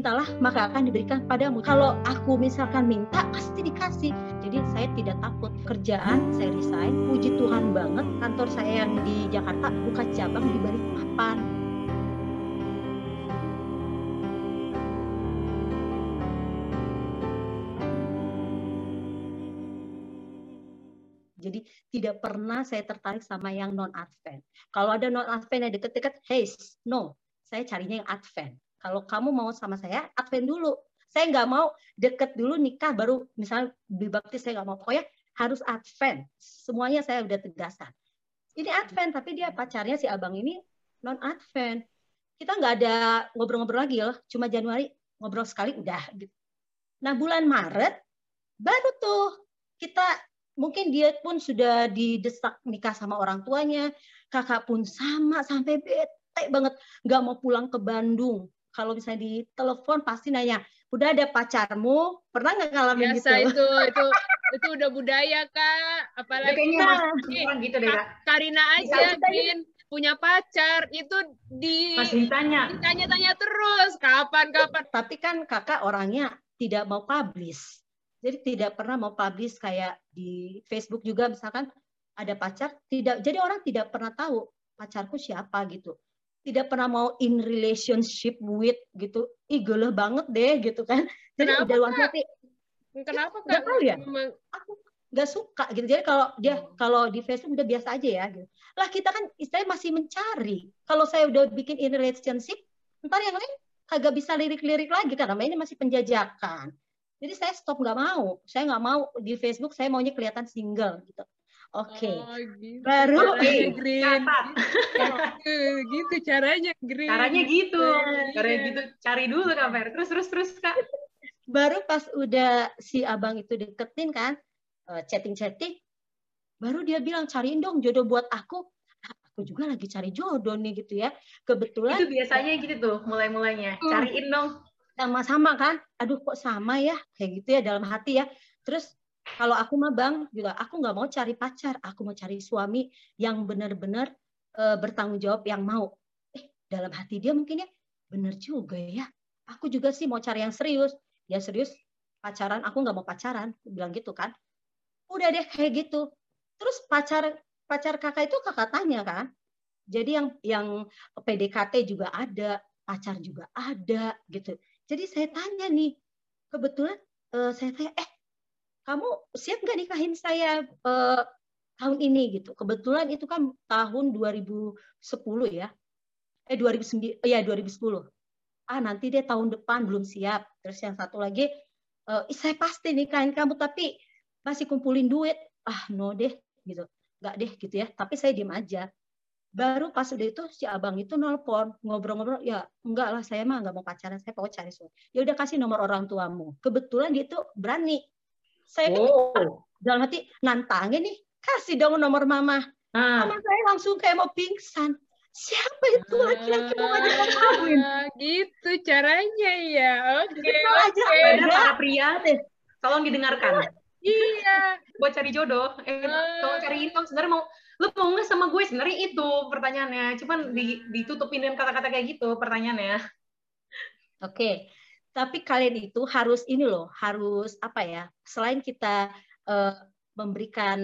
mintalah maka akan diberikan padamu. Kalau aku misalkan minta pasti dikasih. Jadi saya tidak takut kerjaan, saya resign. Puji Tuhan banget kantor saya yang di Jakarta buka cabang di Balikpapan. Jadi tidak pernah saya tertarik sama yang non advent. Kalau ada non advent yang deket-deket, hey, no, saya carinya yang advent. Kalau kamu mau sama saya, advent dulu. Saya nggak mau deket dulu nikah baru misalnya dibaptis saya nggak mau. Pokoknya harus advent. Semuanya saya udah tegaskan. Ini advent, tapi dia pacarnya si abang ini non advent. Kita nggak ada ngobrol-ngobrol lagi loh. Cuma Januari ngobrol sekali udah. Gitu. Nah bulan Maret baru tuh kita mungkin dia pun sudah didesak nikah sama orang tuanya, kakak pun sama sampai bete banget, nggak mau pulang ke Bandung. Kalau misalnya di telepon pasti nanya, udah ada pacarmu? Pernah nggak ngalamin Biasa gitu? itu, itu itu udah budaya kak. Apalagi kayaknya nah, gitu deh kak. Karina aja, Gin punya pacar itu di masih ditanya ditanya-tanya terus kapan kapan tapi kan kakak orangnya tidak mau publish jadi tidak pernah mau publish kayak di Facebook juga misalkan ada pacar, tidak jadi orang tidak pernah tahu pacarku siapa gitu. Tidak pernah mau in relationship with gitu. Ih geleh banget deh gitu kan. Jadi Kenapa, udah luar hati. Kenapa kan? Tahu ya. Aku nggak suka gitu. Jadi kalau dia hmm. kalau di Facebook udah biasa aja ya gitu. Lah kita kan istilahnya masih mencari. Kalau saya udah bikin in relationship, ntar yang lain kagak bisa lirik-lirik lagi karena ini masih penjajakan. Jadi saya stop nggak mau. Saya nggak mau di Facebook. Saya maunya kelihatan single gitu. Oke. Okay. Oh, gitu. Baru green. gitu caranya green. Caranya gitu. Yeah, Caranya gitu. Cari dulu kabar. Terus terus terus kak. Baru pas udah si abang itu deketin kan, eh, chatting-chatting, baru dia bilang cariin dong jodoh buat aku. Aku juga lagi cari jodoh nih gitu ya. Kebetulan. Itu biasanya gitu tuh mulai-mulainya. Hmm. Cariin dong sama-sama kan aduh kok sama ya kayak gitu ya dalam hati ya terus kalau aku mah bang juga aku nggak mau cari pacar. Aku mau cari suami yang benar-benar e, bertanggung jawab yang mau. Eh dalam hati dia mungkin ya bener juga ya. Aku juga sih mau cari yang serius. Ya serius? Pacaran? Aku nggak mau pacaran. Bilang gitu kan. Udah deh kayak gitu. Terus pacar pacar kakak itu kakak tanya kan. Jadi yang yang PDKT juga ada pacar juga ada gitu. Jadi saya tanya nih, kebetulan uh, saya tanya, eh kamu siap nggak nikahin saya uh, tahun ini gitu. Kebetulan itu kan tahun 2010 ya. Eh 2009 ya 2010. Ah nanti deh tahun depan belum siap. Terus yang satu lagi uh, saya pasti nikahin kamu tapi masih kumpulin duit. Ah no deh gitu. Nggak deh gitu ya. Tapi saya diem aja baru pas udah itu si abang itu nelpon ngobrol-ngobrol ya enggak lah saya mah nggak mau pacaran saya pokoknya cari suami ya udah kasih nomor orang tuamu kebetulan dia itu berani saya kan oh. dalam hati nantangin nih kasih dong nomor mama. Ah. mama saya langsung kayak mau pingsan. Siapa itu laki-laki mau ngajak mau kawin? ah, gitu caranya ya. Oke okay, oke. Okay. para pria deh. Tolong didengarkan. Iya. Buat cari jodoh. Eh uh. kalau cari info. Sebenarnya mau lu mau nggak sama gue? Sebenarnya itu pertanyaannya. Cuman di, ditutupin dengan kata-kata kayak gitu pertanyaannya. Oke. okay. Tapi kalian itu harus ini loh harus apa ya selain kita uh, memberikan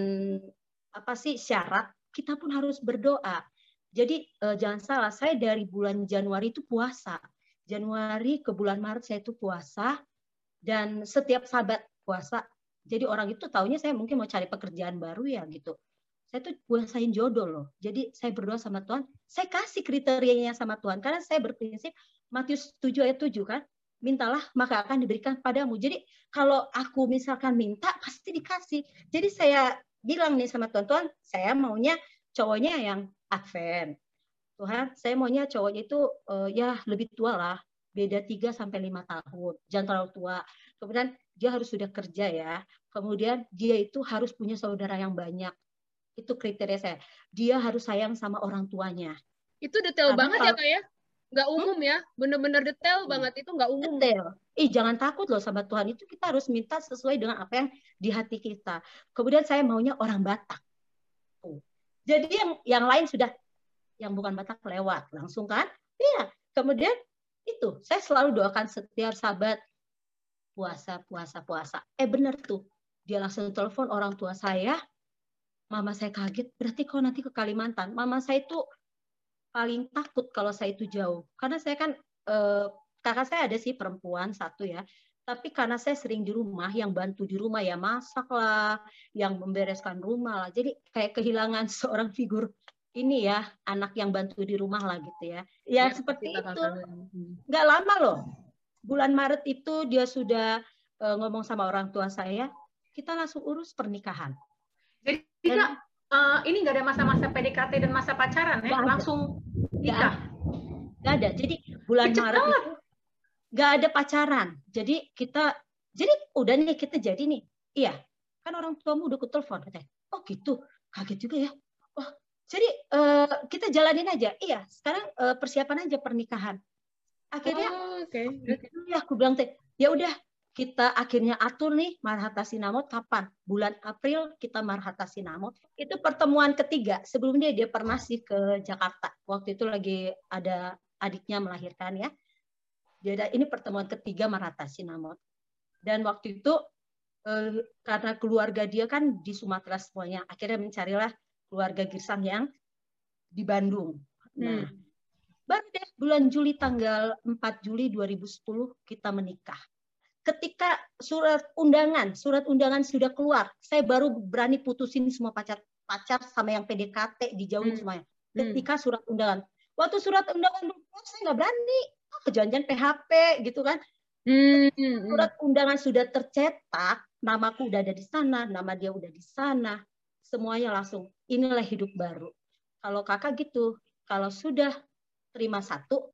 apa sih syarat kita pun harus berdoa. Jadi uh, jangan salah saya dari bulan Januari itu puasa. Januari ke bulan Maret saya itu puasa dan setiap sahabat puasa. Jadi orang itu taunya saya mungkin mau cari pekerjaan baru ya gitu. Saya tuh puasain jodoh loh. Jadi saya berdoa sama Tuhan, saya kasih kriterianya sama Tuhan karena saya berprinsip Matius 7 ayat 7 kan, mintalah maka akan diberikan padamu. Jadi kalau aku misalkan minta pasti dikasih. Jadi saya bilang nih sama Tuhan saya maunya cowoknya yang advent. Tuhan, saya maunya cowoknya itu uh, ya lebih tua lah, beda 3 sampai 5 tahun. Jangan terlalu tua. Kemudian dia harus sudah kerja ya. Kemudian dia itu harus punya saudara yang banyak itu kriteria saya. Dia harus sayang sama orang tuanya. Itu detail Karena banget ya kak ya? Nggak hmm? umum ya? Bener-bener detail hmm. banget itu nggak umum. Detail. Ih jangan takut loh sama Tuhan itu kita harus minta sesuai dengan apa yang di hati kita. Kemudian saya maunya orang Batak. Jadi yang yang lain sudah yang bukan Batak lewat langsung kan? Iya. Kemudian Itu saya selalu doakan setiap sahabat puasa, puasa, puasa. Eh benar tuh, dia langsung telepon orang tua saya, mama saya kaget, berarti kau nanti ke Kalimantan. Mama saya itu paling takut kalau saya itu jauh, karena saya kan eh, kakak saya ada sih perempuan satu ya, tapi karena saya sering di rumah, yang bantu di rumah ya masak lah, yang membereskan rumah lah, jadi kayak kehilangan seorang figur ini ya anak yang bantu di rumah lah gitu ya. Ya, ya seperti itu. Hmm. Nggak lama loh bulan Maret itu dia sudah uh, ngomong sama orang tua saya, kita langsung urus pernikahan. Jadi tidak uh, ini nggak ada masa-masa PDKT dan masa pacaran ya, gak langsung nikah. Nggak ada. Jadi bulan Maret itu nggak ada pacaran. Jadi kita, jadi udah nih kita jadi nih. Iya, kan orang tuamu udah ke telepon katanya. Oh gitu, kaget juga ya. Oh, jadi uh, kita jalanin aja. Iya, sekarang uh, persiapan aja pernikahan akhirnya oh, oke okay. ya aku bilang teh ya udah kita akhirnya atur nih Marhata Sinamot kapan? Bulan April kita Marhata Sinamot. Itu pertemuan ketiga. Sebelumnya dia pernah sih ke Jakarta. Waktu itu lagi ada adiknya melahirkan ya. Dia ada, ini pertemuan ketiga Marhata Sinamot. Dan waktu itu eh, karena keluarga dia kan di Sumatera semuanya, akhirnya mencarilah keluarga Girsang yang di Bandung. Nah, hmm Baru deh bulan Juli tanggal 4 Juli 2010 kita menikah. Ketika surat undangan, surat undangan sudah keluar, saya baru berani putusin semua pacar-pacar sama yang PDKT dijauhin hmm. semuanya. Hmm. Ketika hmm. surat undangan. Waktu surat undangan keluar saya nggak berani. Oh, kejanjian PHP gitu kan. Hmm, hmm. Surat undangan sudah tercetak, namaku udah ada di sana, nama dia udah di sana. Semuanya langsung, inilah hidup baru. Kalau kakak gitu, kalau sudah terima satu,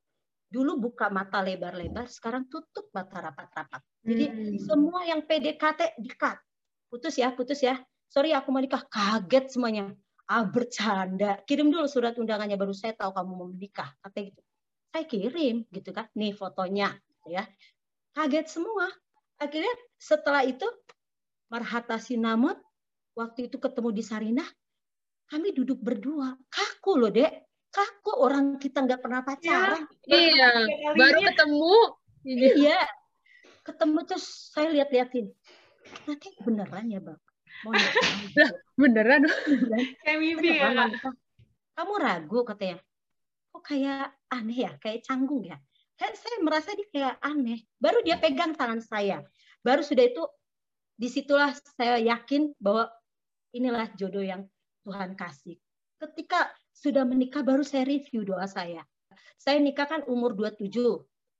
dulu buka mata lebar-lebar, sekarang tutup mata rapat-rapat. Jadi hmm. semua yang PDKT dikat. Putus ya, putus ya. Sorry aku mau nikah, kaget semuanya. Ah bercanda. Kirim dulu surat undangannya baru saya tahu kamu mau menikah. Kata gitu. Saya kirim gitu kan. Nih fotonya ya. Kaget semua. Akhirnya setelah itu Marhata Sinamot waktu itu ketemu di Sarinah, kami duduk berdua. Kaku loh, Dek kaku orang kita nggak pernah pacaran. Ya, iya, baru ketemu. Iya, ketemu terus saya lihat-liatin. Nanti beneran ya bang? Mau lah, beneran? Kayak mimpi ya. Kamu ragu katanya. Kok kayak aneh ya, kayak canggung ya. Kayak saya merasa dia kayak aneh. Baru dia pegang tangan saya. Baru sudah itu, di situlah saya yakin bahwa inilah jodoh yang Tuhan kasih. Ketika sudah menikah baru saya review doa saya. Saya nikah kan umur 27.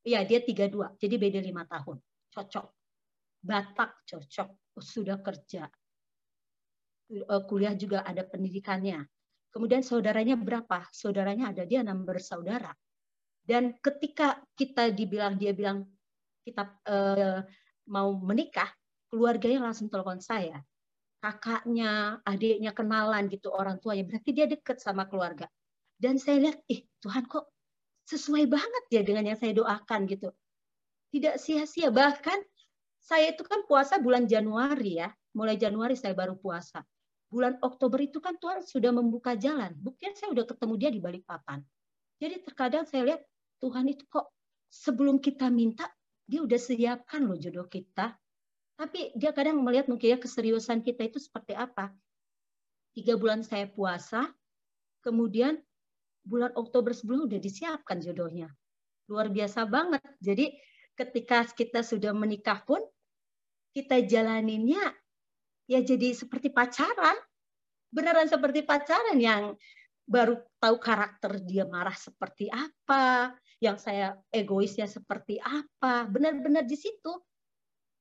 Iya, dia 32. Jadi beda lima tahun. Cocok. Batak cocok. Sudah kerja. Eh, kuliah juga ada pendidikannya. Kemudian saudaranya berapa? Saudaranya ada dia enam bersaudara. Dan ketika kita dibilang dia bilang kita eh, mau menikah, keluarganya langsung telepon saya kakaknya, adiknya kenalan gitu orang tuanya. Berarti dia dekat sama keluarga. Dan saya lihat, ih Tuhan kok sesuai banget ya dengan yang saya doakan gitu. Tidak sia-sia. Bahkan saya itu kan puasa bulan Januari ya. Mulai Januari saya baru puasa. Bulan Oktober itu kan Tuhan sudah membuka jalan. Buktinya saya udah ketemu dia di balik papan. Jadi terkadang saya lihat Tuhan itu kok sebelum kita minta, dia udah siapkan loh jodoh kita. Tapi dia kadang melihat mungkin ya keseriusan kita itu seperti apa. Tiga bulan saya puasa, kemudian bulan Oktober sebelum udah disiapkan jodohnya. Luar biasa banget. Jadi ketika kita sudah menikah pun, kita jalaninnya ya jadi seperti pacaran. Beneran seperti pacaran yang baru tahu karakter dia marah seperti apa, yang saya egoisnya seperti apa. Benar-benar di situ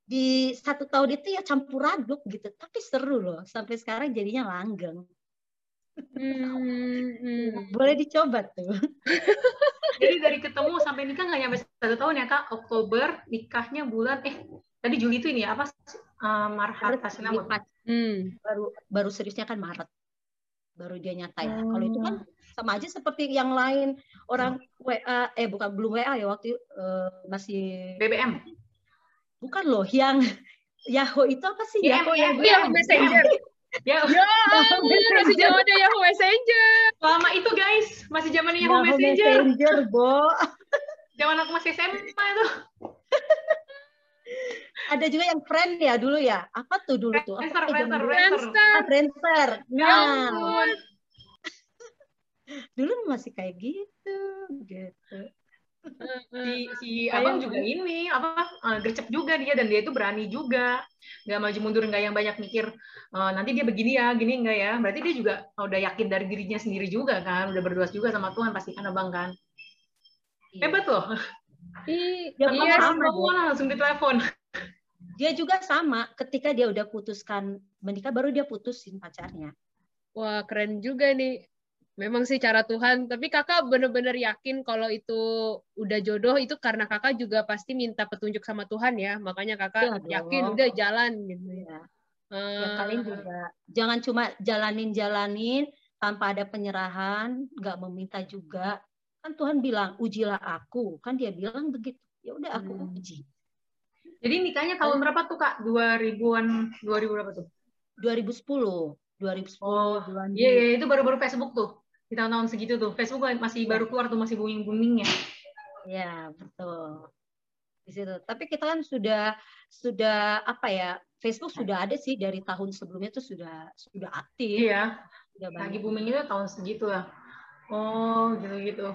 di satu tahun itu ya campur aduk gitu. Tapi seru loh sampai sekarang jadinya langgeng. Hmm, hmm. boleh dicoba tuh. Jadi dari ketemu sampai nikah nggak nyampe satu tahun ya kak? Oktober nikahnya bulan eh tadi Juli itu ini apa uh, Maret hmm. baru baru seriusnya kan Maret. Baru dia nyata ya oh. kalau itu kan oh. sama aja seperti yang lain. Orang WA eh bukan belum WA ya waktu uh, masih BBM bukan loh yang Yahoo itu apa sih? Yahoo, Yahoo, Yahoo Messenger. Ya, ya masih zamannya Yahoo Messenger. Lama itu guys, masih zaman Yahoo, Yahoo Messenger. Messenger, Bo. Zaman aku masih SMA itu. Ada juga yang friend ya dulu ya. Apa tuh dulu tuh? Friendster, Apa zaman Friendster? Friendster. Ah, Friendster. Ya Nah, dulu masih kayak gitu, gitu. Si si abang juga ini apa eh, gercep juga dia dan dia itu berani juga nggak maju mundur nggak yang banyak mikir eh, nanti dia begini ya gini enggak ya berarti dia juga udah yakin dari dirinya sendiri juga kan udah berdoa juga sama Tuhan pasti kan abang kan Iya. hebat loh Ih, Ya, iya, sama langsung ditelepon Dia juga sama. Ketika dia udah putuskan menikah, baru dia putusin pacarnya. Wah, keren juga nih. Memang sih cara Tuhan, tapi kakak bener-bener yakin kalau itu udah jodoh itu karena kakak juga pasti minta petunjuk sama Tuhan ya. Makanya kakak dong. yakin udah jalan gitu. Ya. Eh, Ya, kalian juga jangan cuma jalanin-jalanin tanpa ada penyerahan, nggak meminta juga. Kan Tuhan bilang, ujilah aku. Kan dia bilang begitu. Ya udah aku Hmm. uji. jadi nikahnya tahun berapa tuh kak 2000-an 2000 berapa tuh 2010, 2010 Oh, iya iya itu baru-baru Facebook tuh di tahun-tahun segitu tuh Facebook masih baru keluar tuh masih booming boomingnya Ya, betul. Di situ. Tapi kita kan sudah sudah apa ya? Facebook sudah ada sih dari tahun sebelumnya tuh sudah sudah aktif. iya Sudah lagi booming itu tahun segitu lah. Oh, gitu-gitu.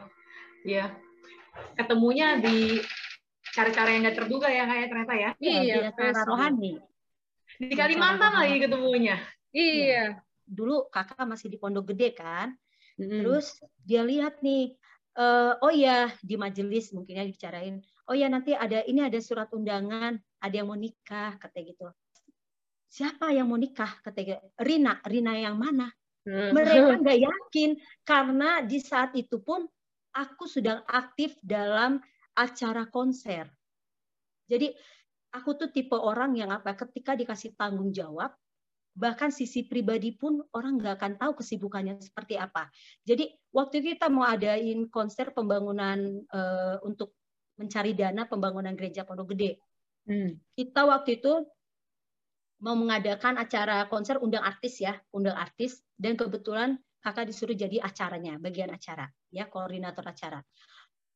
Iya. Ketemunya di cara-cara yang nggak terduga ya kayak ternyata ya. Ya, Iya, Facebook. rohani. Di Kalimantan lagi ketemunya. Iya. Dulu kakak masih di Pondok Gede kan. Mm-mm. Terus dia lihat nih, eh, oh ya di majelis mungkinnya dibicarain. Oh ya nanti ada ini ada surat undangan, ada yang mau nikah katanya gitu. Siapa yang mau nikah? Katanya Rina, Rina yang mana? Mm. mereka nggak yakin karena di saat itu pun aku sedang aktif dalam acara konser. Jadi aku tuh tipe orang yang apa? Ketika dikasih tanggung jawab, bahkan sisi pribadi pun orang nggak akan tahu kesibukannya seperti apa. Jadi waktu itu kita mau adain konser pembangunan eh, untuk mencari dana pembangunan gereja Pondok Gede Hmm. kita waktu itu mau mengadakan acara konser undang artis ya, undang artis dan kebetulan kakak disuruh jadi acaranya, bagian acara, ya koordinator acara.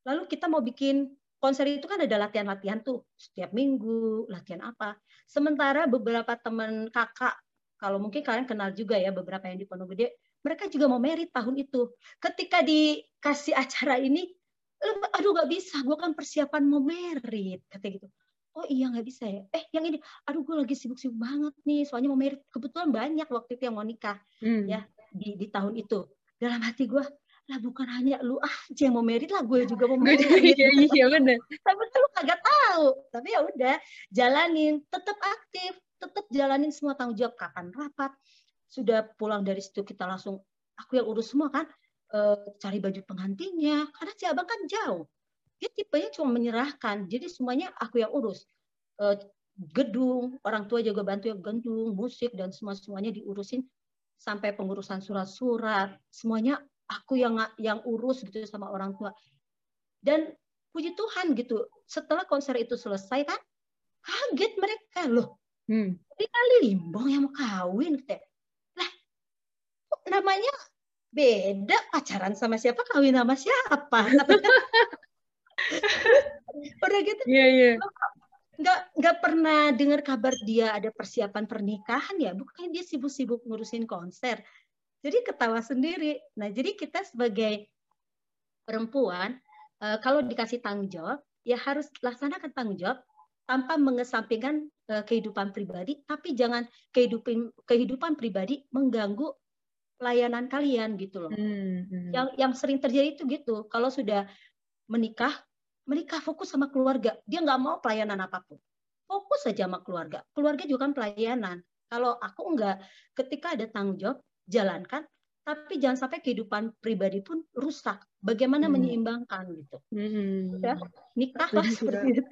Lalu kita mau bikin konser itu kan ada latihan-latihan tuh setiap minggu, latihan apa. Sementara beberapa teman kakak, kalau mungkin kalian kenal juga ya beberapa yang di Pondok Gede, mereka juga mau merit tahun itu. Ketika dikasih acara ini, "Lu, aduh nggak bisa, gue kan persiapan mau merit, katanya gitu oh iya nggak bisa ya eh yang ini aduh gue lagi sibuk-sibuk banget nih soalnya mau merit kebetulan banyak waktu itu yang mau nikah Hmm. Ya. di di tahun itu dalam hati gue lah bukan hanya lu aja yang mau merit lah gue juga mau merit iya iya bener. tapi lu kagak tahu tapi ya udah jalanin tetap aktif tetap jalanin semua tanggung jawab. Kapan rapat? Sudah pulang dari situ kita langsung aku yang urus semua kan? Eh, cari baju pengantinnya karena si abang kan jauh. Dia tipenya cuma menyerahkan. Jadi semuanya aku yang urus. Eh, gedung orang tua juga bantu ya gedung musik dan semua semuanya diurusin sampai pengurusan surat-surat. Semuanya aku yang yang urus gitu sama orang tua. Dan puji Tuhan gitu setelah konser itu selesai kan kaget mereka. Loh Hmm. Rina Limbong yang mau kawin katanya. lah kok namanya beda pacaran sama siapa kawin sama siapa katanya. udah gitu Iya iya. nggak nggak pernah dengar kabar dia ada persiapan pernikahan ya bukannya dia sibuk-sibuk ngurusin konser jadi ketawa sendiri nah jadi kita sebagai perempuan eh, kalau dikasih tanggung jawab ya harus laksanakan tanggung jawab tanpa mengesampingkan eh, kehidupan pribadi tapi jangan kehidupan kehidupan pribadi mengganggu pelayanan kalian gitu loh Hmm. hmm. yang yang sering terjadi itu gitu kalau sudah menikah menikah fokus sama keluarga dia nggak mau pelayanan apa pun fokus saja sama keluarga keluarga juga kan pelayanan kalau aku enggak ketika ada tanggung jawab jalankan tapi jangan sampai kehidupan pribadi pun rusak bagaimana Hmm. menyeimbangkan gitu Hmm. Udah. nikahlah Setuju, seperti itu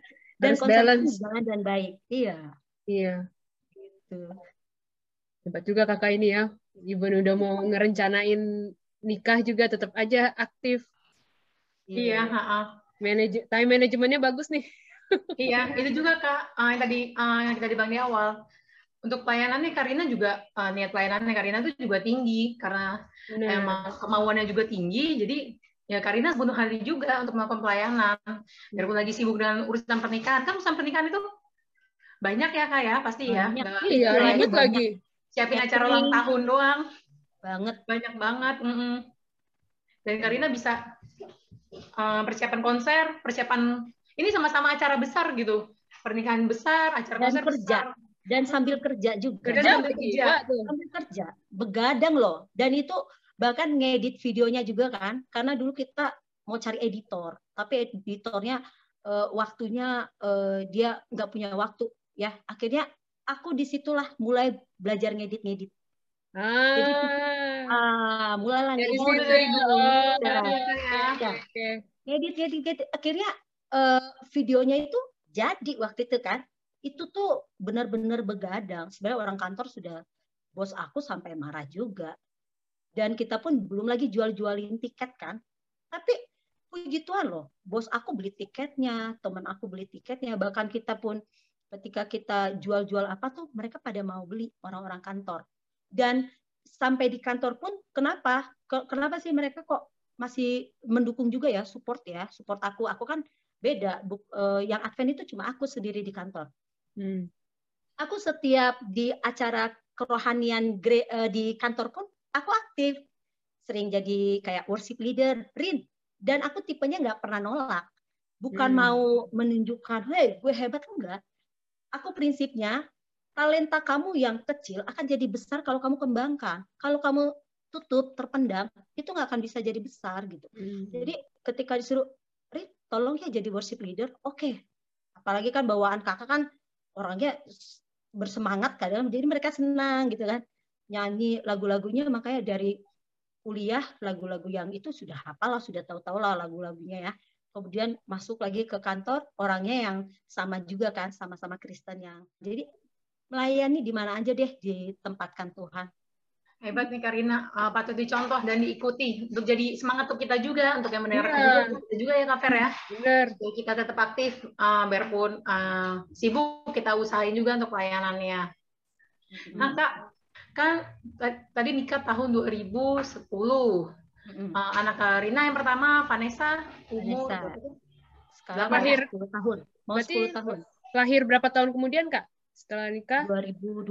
dan Harus balance. dan baik iya Iya. gitu Hebat juga kakak ini ya. Even udah mau ngerencanain nikah juga tetap aja aktif. Iya, ha-ha. Manage time manajemennya bagus nih. iya. Itu juga kak ah, yang tadi ah, yang kita dibahas di awal. Untuk pelayanannya Karina juga ah, niat pelayanannya Karina itu juga tinggi karena Benar. emang kemauannya juga tinggi. Jadi ya Karina bunuh hari juga untuk melakukan pelayanan. Biarpun lagi sibuk dengan urusan pernikahan, kan urusan pernikahan itu banyak ya kak ya pasti ya. Banyak. Nggak- Iya, Banyak. ribet lagi. siapin Catering. acara ulang tahun doang, banget banyak banget. mm-mm. Dan Karina bisa uh, persiapan konser, persiapan ini sama-sama acara besar gitu, pernikahan besar, acara Dan konser kerja. besar. dan sambil kerja juga Kerja Kerja sambil kerja. sambil kerja begadang loh dan itu bahkan ngedit videonya juga kan karena dulu kita mau cari editor tapi editornya eh, waktunya eh, dia nggak punya waktu ya. Akhirnya aku di situlah mulai belajar ngedit ngedit Jadi, Ah, ah mulailah dari ngedit situ. Oh, ya. ngedit ngedit ngedit akhirnya eh, videonya itu jadi waktu itu kan. Itu tuh benar-benar begadang. Sebenarnya orang kantor sudah bos aku sampai marah juga dan kita pun belum lagi jual-jualin tiket kan? Tapi puji Tuhan loh bos aku beli tiketnya teman aku beli tiketnya bahkan kita pun ketika kita jual-jual apa tuh mereka pada mau beli orang-orang kantor. Dan sampai di kantor pun kenapa? Ke- kenapa sih mereka kok masih mendukung juga ya support ya? Support aku. Aku kan beda. Eh, yang Advent itu cuma aku sendiri di kantor. Hmm. aku setiap di acara kerohanian gre- eh, di kantor pun aku aktif. Sering jadi kayak worship leader Rin. Dan aku tipenya nggak pernah nolak. Bukan Hmm. mau menunjukkan hei gue hebat enggak. Aku prinsipnya talenta kamu yang kecil akan jadi besar kalau kamu kembangkan. Kalau kamu tutup terpendam itu nggak akan bisa jadi besar gitu. Hmm. jadi ketika disuruh Rin tolong ya jadi worship leader. Oke. Apalagi kan bawaan kakak kan orangnya bersemangat kadang. Jadi mereka senang gitu kan nyanyi lagu-lagunya makanya dari kuliah lagu-lagu yang itu sudah hafal lah sudah tahu-tahu lah lagu-lagunya ya kemudian masuk lagi ke kantor orangnya yang sama juga kan sama-sama Kristen yang jadi melayani di mana aja deh ditempatkan Tuhan Hebat nih Karina, Uh, patut dicontoh dan diikuti untuk jadi semangat untuk kita juga, untuk yang mendengarkan Iya. juga, kita juga ya Kak Fer ya. Bener. Jadi kita tetap aktif, uh, biarpun uh, sibuk, kita usahain juga untuk pelayanannya. Nah Kak, kan ta- tadi nikah tahun 2010. Mm-mm. Uh, anak Karina yang pertama, Vanessa, umur Vanessa. sekarang Lahir. mau 10 tahun mau Berarti 10 tahun Lahir berapa tahun kemudian, Kak? Setelah nikah? 2012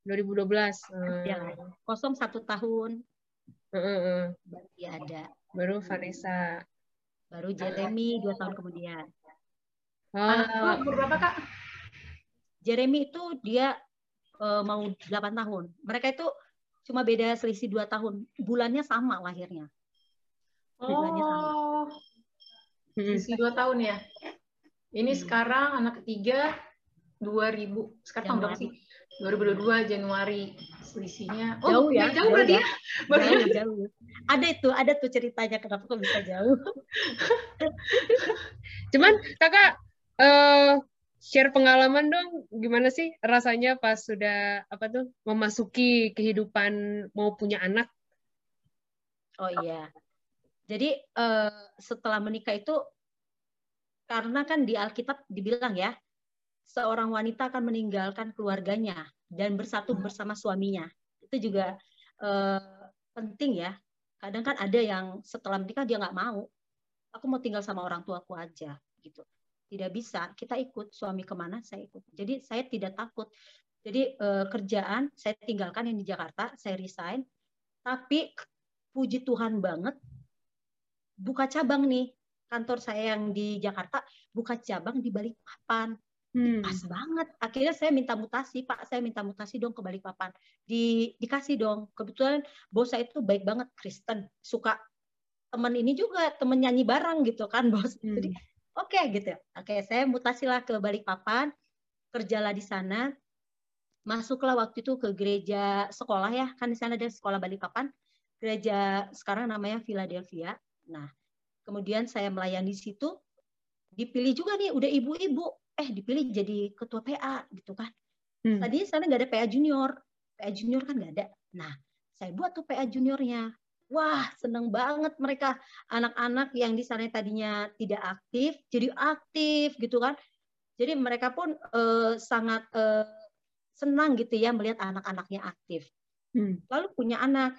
2012. Hmm. ya kosong satu tahun Heeh, heeh. baru dia ada Baru Vanessa. baru Jeremy dua tahun kemudian Anak Oh, umur berapa Kak? Jeremy itu dia eh, mau 8 tahun mereka itu cuma beda selisih dua tahun bulannya sama lahirnya Bulannya sama. Oh, mm-mm. isi dua tahun ya. Ini Hmm. sekarang anak ketiga 2000. Sekarang tahun berapa sih? 2022 Januari selisihnya. Jauh ya, jauh jauh berarti ya. Baru jauh jauh ada itu ada tuh ceritanya kenapa kok bisa jauh Cuman kakak eh share pengalaman dong, gimana sih rasanya pas sudah apa tuh memasuki kehidupan mau punya anak? oh iya. Jadi eh, setelah menikah itu karena kan di Alkitab dibilang ya seorang wanita akan meninggalkan keluarganya dan bersatu bersama suaminya. Itu juga eh, penting ya. Kadang kan ada yang setelah menikah dia nggak mau. Aku mau tinggal sama orang tuaku aja gitu tidak bisa kita ikut suami ke mana saya ikut. Jadi saya tidak takut. Jadi eh, kerjaan saya tinggalkan yang di Jakarta saya resign. Tapi puji Tuhan banget buka cabang nih. Kantor saya yang di Jakarta buka cabang di Balikpapan. Hmm. pas banget. Akhirnya saya minta mutasi pak. Saya minta mutasi dong ke Balikpapan. Di dikasih dong. Kebetulan bos saya itu baik banget Kristen. Suka temen ini juga temen nyanyi bareng gitu kan bos. Hmm. jadi oke gitu oke saya mutasilah ke Balikpapan kerjalah di sana. Masuklah waktu itu ke gereja sekolah ya. Kan di sana ada sekolah Balikpapan gereja sekarang namanya Philadelphia. Nah kemudian saya melayani di situ. Dipilih juga nih udah ibu-ibu. Eh dipilih jadi ketua PA gitu kan. Hmm. tadi sana nggak ada PA junior. PA junior kan nggak ada. Nah saya buat tuh PA juniornya wah seneng banget mereka anak-anak yang di sana tadinya tidak aktif jadi aktif gitu kan jadi mereka pun eh, sangat eh, senang gitu ya melihat anak-anaknya aktif Hmm. lalu punya anak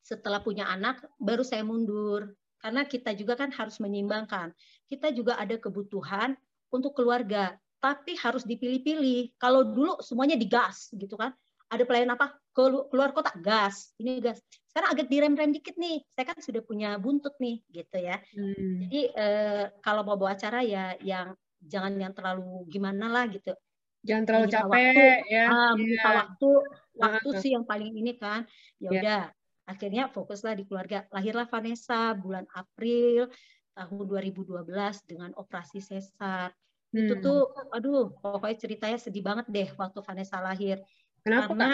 setelah punya anak baru saya mundur karena kita juga kan harus menyimbangkan. Kita juga ada kebutuhan untuk keluarga, tapi harus dipilih-pilih. Kalau dulu semuanya digas gitu kan. Ada pelayan apa? Keluar kota gas, ini gas. Sekarang agak direm-rem dikit nih. Saya kan sudah punya buntut nih, gitu ya. Hmm. Jadi eh, kalau mau bawa acara ya yang jangan yang terlalu gimana lah gitu. Jangan terlalu capek waktu, ya. Ah, yeah. waktu, waktu uh. sih yang paling ini kan. Ya iya. udah, yeah. akhirnya fokuslah di keluarga. Lahirlah Vanessa bulan April tahun 2012 dengan operasi sesar. Hmm. Itu tuh, aduh, pokoknya ceritanya sedih banget deh waktu Vanessa lahir. Kenapa? Karena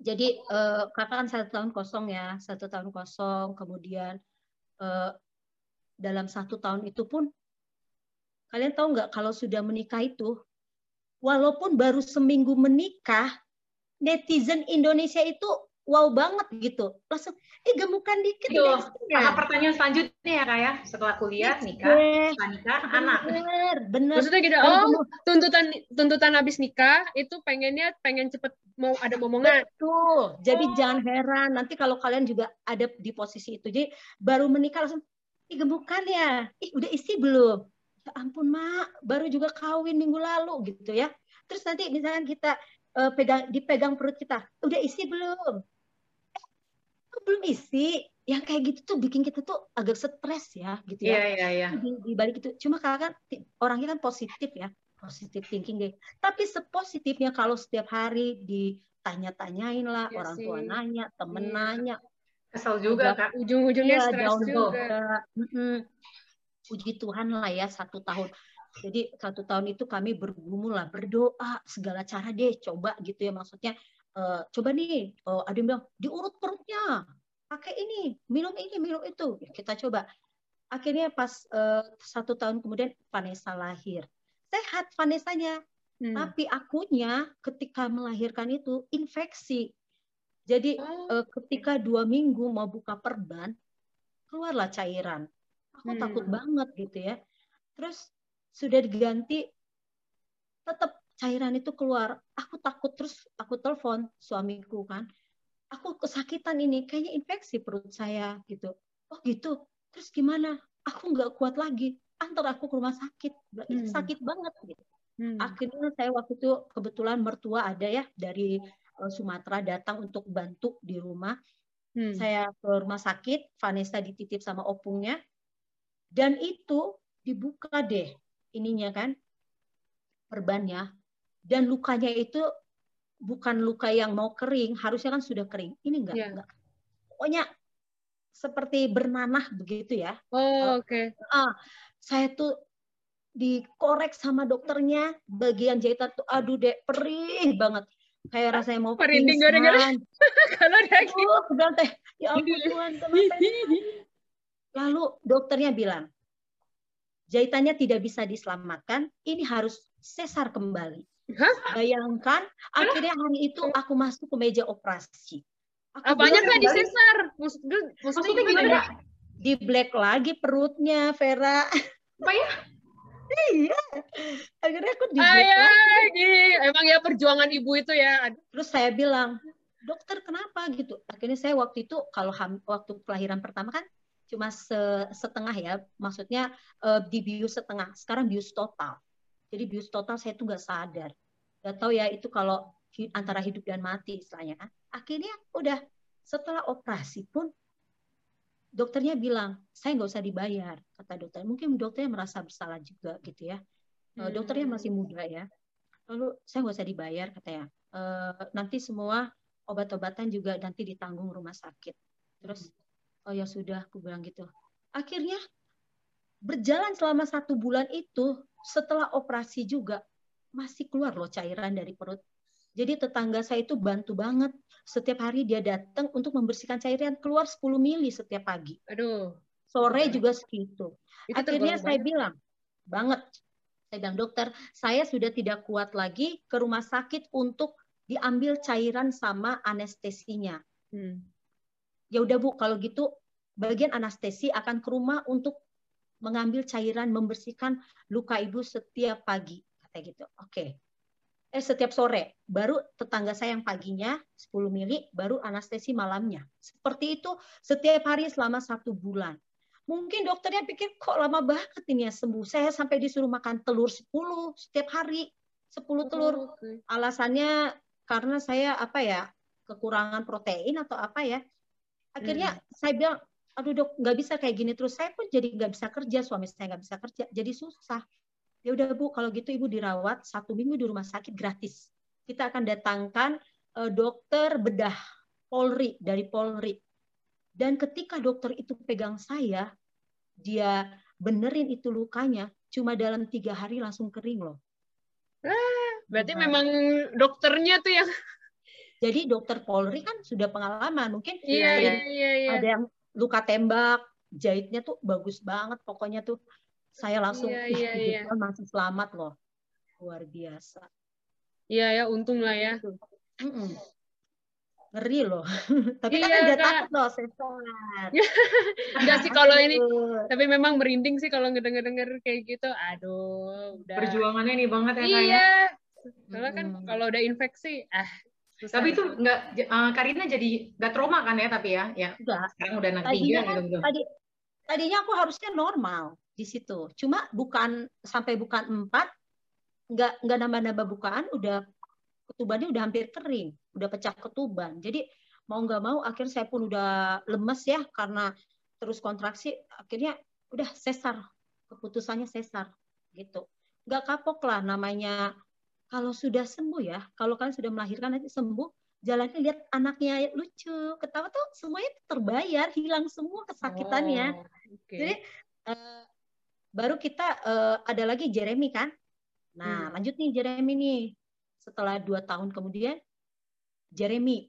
jadi uh, kakak kan satu tahun kosong ya, satu tahun kosong. Kemudian uh, dalam satu tahun itu pun, kalian tahu nggak kalau sudah menikah itu, walaupun baru seminggu menikah, netizen Indonesia itu wow banget gitu. Langsung, eh gemukan dikit Itu, ya. pertanyaan selanjutnya ya kak ya, setelah kuliah, nikah, setelah nikah, anak. Bener, bener. Maksudnya gitu, oh tuntutan tuntutan habis nikah itu pengennya pengen cepet mau ada momongan. Betul. Jadi oh. jangan heran nanti kalau kalian juga ada di posisi itu. Jadi baru menikah langsung, ih gemukan ya, ih udah isi belum? Ya ampun mak, baru juga kawin minggu lalu gitu ya. Terus nanti misalnya kita uh, pegang dipegang perut kita, udah isi belum? belum isi yang kayak gitu tuh bikin kita tuh agak stres ya gitu ya. Iya iya iya. Di, di balik itu cuma kakak kan orangnya kan positif ya, positif thinking deh. Tapi sepositifnya kalau setiap hari ditanya-tanyain lah, ya orang sih. tua nanya, temen ya. nanya. Kesel juga kak. Ujung-ujungnya ya, stres juga. Puji Tuhan lah ya satu tahun. Jadi satu tahun itu kami bergumul lah, berdoa segala cara deh coba gitu ya maksudnya uh, coba nih, uh, ada yang bilang diurut perutnya, pakai ini, minum ini, minum itu. Ya, kita coba. Akhirnya pas uh, satu tahun kemudian Vanessa lahir. Sehat Vanessanya, hmm. tapi akunya ketika melahirkan itu infeksi. Jadi oh. uh, ketika dua minggu mau buka perban, keluarlah cairan. Aku hmm. takut banget gitu ya. Terus sudah diganti, tetap cairan itu keluar. Aku takut terus aku telepon suamiku kan. Aku kesakitan ini, kayaknya infeksi perut saya gitu. Oh gitu. Terus gimana? Aku nggak kuat lagi. Antar aku ke rumah sakit. Hmm. Sakit banget gitu. Hmm. Akhirnya saya waktu itu kebetulan mertua ada ya dari uh, Sumatera datang untuk bantu di rumah. Hmm. Saya ke rumah sakit, Vanessa dititip sama opungnya. Dan itu dibuka deh ininya kan perbannya dan lukanya itu bukan luka yang mau kering, harusnya kan sudah kering. Ini enggak, yeah. enggak. Pokoknya seperti bernanah begitu ya. Oh, oke. Okay. Ah, saya tuh dikorek sama dokternya bagian jahitan tuh aduh dek perih banget kayak rasanya mau perih gara-gara kalau dia gitu oh, teh ya ampun Tuhan lalu dokternya bilang jahitannya tidak bisa diselamatkan ini harus sesar kembali Hah? Bayangkan, akhirnya hari itu aku masuk ke meja operasi. Aku Apanya nggak disesar? Maksudnya, maksudnya gimana? Di black lagi perutnya, Vera. Apa ya? iya. Akhirnya aku di black lagi. Emang ya perjuangan ibu itu ya. Terus saya bilang, dokter kenapa gitu? Akhirnya saya waktu itu kalau waktu kelahiran pertama kan cuma setengah ya, maksudnya uh, di bius setengah. Sekarang bius total. Jadi bius total saya tuh nggak sadar. Gak tahu ya itu kalau antara hidup dan mati istilahnya kan. Akhirnya udah setelah operasi pun dokternya bilang saya nggak usah dibayar kata dokter. Mungkin dokternya merasa bersalah juga gitu ya. Eh, hmm. Dokternya masih muda ya. Lalu saya nggak usah dibayar katanya. E, nanti semua obat-obatan juga nanti ditanggung rumah sakit. Terus oh ya sudah, aku bilang gitu. Akhirnya berjalan selama satu bulan itu setelah operasi juga masih keluar loh cairan dari perut. Jadi tetangga saya itu bantu banget. Setiap hari dia datang untuk membersihkan cairan keluar 10 mili setiap pagi. Aduh. Sore juga segitu. Itu Akhirnya saya banget. bilang, banget. Saya bilang, dokter, saya sudah tidak kuat lagi ke rumah sakit untuk diambil cairan sama anestesinya. Hmm. Ya udah Bu, kalau gitu bagian anestesi akan ke rumah untuk mengambil cairan membersihkan luka ibu setiap pagi kata gitu. Oke. Okay. Eh setiap sore, baru tetangga saya yang paginya 10 mili, baru anestesi malamnya. Seperti itu setiap hari selama satu bulan. Mungkin dokternya pikir kok lama banget ini ya sembuh. Saya sampai disuruh makan telur 10 setiap hari. 10 telur. Oh. Alasannya karena saya apa ya kekurangan protein atau apa ya. Akhirnya saya bilang, aduh dok nggak bisa kayak gini terus. Saya pun jadi nggak bisa kerja, suami saya nggak bisa kerja, jadi susah. Ya udah bu, kalau gitu ibu dirawat satu minggu di rumah sakit gratis. Kita akan datangkan eh, dokter bedah Polri dari Polri. Dan ketika dokter itu pegang saya, dia benerin itu lukanya, cuma dalam tiga hari langsung kering loh. Berarti Nah. memang dokternya tuh yang Jadi dokter Polri kan sudah pengalaman, mungkin iya iya yang iya iya. ada yang luka tembak, jahitnya tuh bagus banget, pokoknya tuh saya langsung Iya, "Ih, iya, puji iya. Tuhan masih selamat loh, luar biasa. Iya ya, untung lah ya. Gitu. Mm-mm. Ngeri loh, tapi kan Iya, udah Kak. takut loh sesat. Enggak sih kalau ini tapi memang merinding sih kalau ngedenger-denger kayak gitu. Aduh, udah. Perjuangannya nih banget ya kak ya. Iya. Soalnya kan kalau udah infeksi, ah susah. Tapi itu nggak, eh, Karina jadi nggak trauma kan ya tapi ya, ya Enggak. sekarang udah anak Tadinya tiga gitu. gitu. tadi tadinya aku harusnya normal di situ. Cuma bukan sampai bukan empat, nggak nggak nambah-nambah bukaan, udah ketubannya udah hampir kering, udah pecah ketuban. Jadi mau nggak mau, akhirnya saya pun udah lemes ya karena terus kontraksi. Akhirnya udah sesar, keputusannya sesar gitu. Nggak kapok lah namanya. Kalau sudah sembuh ya, kalau kalian sudah melahirkan nanti sembuh, jalannya lihat anaknya lucu, ketawa tuh semuanya terbayar, hilang semua kesakitannya. Oh, oke. Jadi eh, baru kita eh, ada lagi Jeremy kan. Nah Hmm. lanjut nih Jeremy nih. Setelah dua tahun kemudian Jeremy,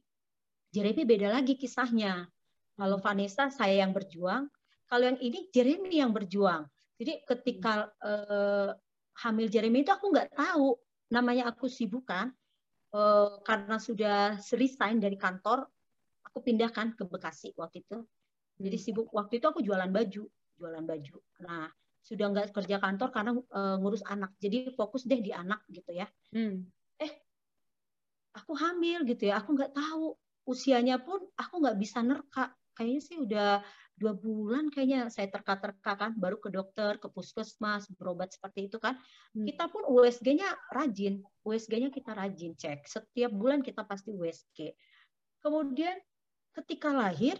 Jeremy beda lagi kisahnya. Kalau Vanessa saya yang berjuang, kalau yang ini Jeremy yang berjuang. Jadi ketika eh, hamil Jeremy itu aku nggak tahu namanya aku sibuk kan eh, karena sudah resign dari kantor, aku pindahkan ke Bekasi waktu itu. Jadi Hmm. sibuk waktu itu aku jualan baju, jualan baju. Nah sudah nggak kerja kantor karena eh, ngurus anak. Jadi fokus deh di anak gitu ya. Hmm. Aku hamil gitu ya. Aku nggak tahu usianya pun aku nggak bisa nerka. Kayaknya sih udah dua bulan kayaknya saya terka-terka kan. Baru ke dokter, ke puskesmas, berobat seperti itu kan. Hmm. Kita pun USG-nya rajin. USG-nya kita rajin cek. Setiap bulan kita pasti USG. Kemudian ketika lahir,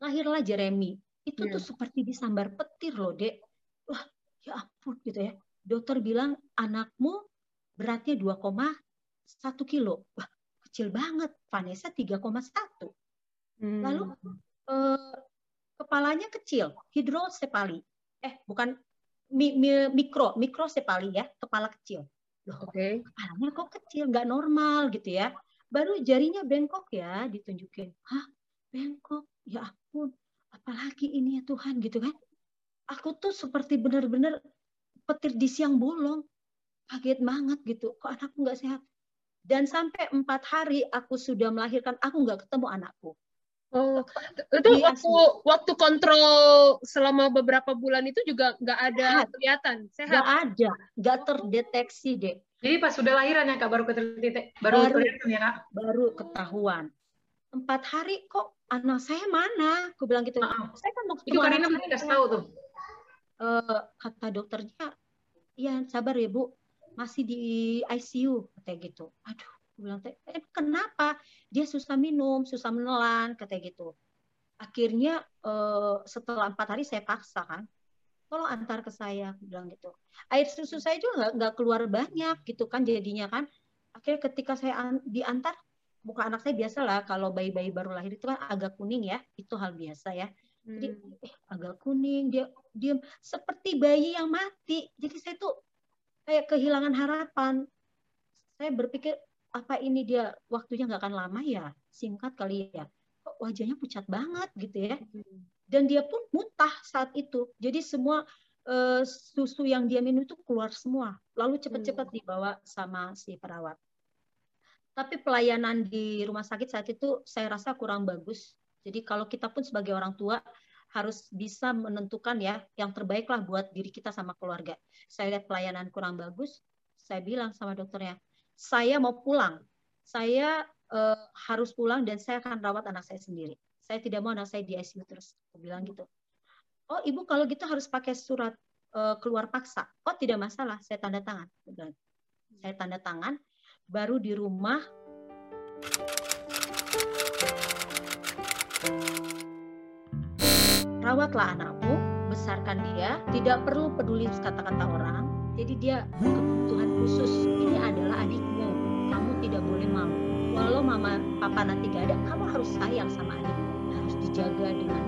lahirlah Jeremy. Itu Iya. tuh seperti disambar petir loh, Dek. Wah, ya ampun gitu ya. Dokter bilang anakmu beratnya 2,1 kilo. Wah, kecil banget. Vanessa 3,1. Hmm. Lalu eh, kepalanya kecil, hidrosepali. Eh, bukan mi- mi- mikro, mikrosepali ya, kepala kecil. Loh, Oke. kepalanya kok kecil, nggak normal gitu ya. Baru jarinya bengkok ya, ditunjukin. Hah, bengkok? Ya ampun, apalagi ini ya Tuhan gitu kan. Aku tuh seperti benar-benar petir di siang bolong. Kaget banget gitu, kok anakku nggak sehat. Dan sampai empat hari aku sudah melahirkan, aku nggak ketemu anakku. Oh, itu Di waktu waktu kontrol selama beberapa bulan itu juga nggak ada Sehat. kelihatan sehat. Nggak ada, nggak terdeteksi deh. Jadi pas sudah lahiran ya kak baru ketertitik baru Baru. kelihatan ya kak. baru ketahuan. Empat hari kok anak saya mana? Aku bilang gitu. Maaf. Saya kan mau Itu Karina mesti saya. kasih tahu tuh. Eh, kata dokternya, iya sabar ya bu, masih di ICU katanya gitu. Aduh, aku bilang "Teh, eh, kenapa? Dia susah minum, susah menelan katanya gitu. Akhirnya eh, setelah empat hari saya paksa kan, tolong antar ke saya, aku bilang gitu. Air susu saya juga nggak nggak keluar banyak gitu kan jadinya kan. Akhirnya ketika saya an- diantar, muka anak saya biasa lah kalau bayi-bayi baru lahir itu kan agak kuning ya, itu hal biasa ya jadi Hmm. eh, agak kuning dia diam seperti bayi yang mati jadi saya tuh kayak kehilangan harapan saya berpikir apa ini dia waktunya nggak akan lama ya? Singkat kali ya. Kok wajahnya pucat banget gitu ya? Dan dia pun mutah saat itu. Jadi semua eh, susu yang dia minum itu keluar semua. Lalu cepat-cepat dibawa sama si perawat. Tapi pelayanan di rumah sakit saat itu saya rasa kurang bagus. Jadi kalau kita pun sebagai orang tua harus bisa menentukan ya yang terbaik lah buat diri kita sama keluarga. Saya lihat pelayanan kurang bagus, saya bilang sama dokternya, saya mau pulang. Saya eh, harus pulang dan saya akan rawat anak saya sendiri. Saya tidak mau anak saya di ICU terus. Aku bilang gitu. oh ibu kalau gitu harus pakai surat uh, keluar paksa oh tidak masalah saya tanda tangan saya tanda tangan baru di rumah rawatlah anakmu besarkan dia tidak perlu peduli kata-kata orang jadi dia kebutuhan khusus ini adalah adikmu. Kamu tidak boleh mau. Walau mama papa nanti gak ada kamu harus sayang sama adikmu. Harus dijaga dengan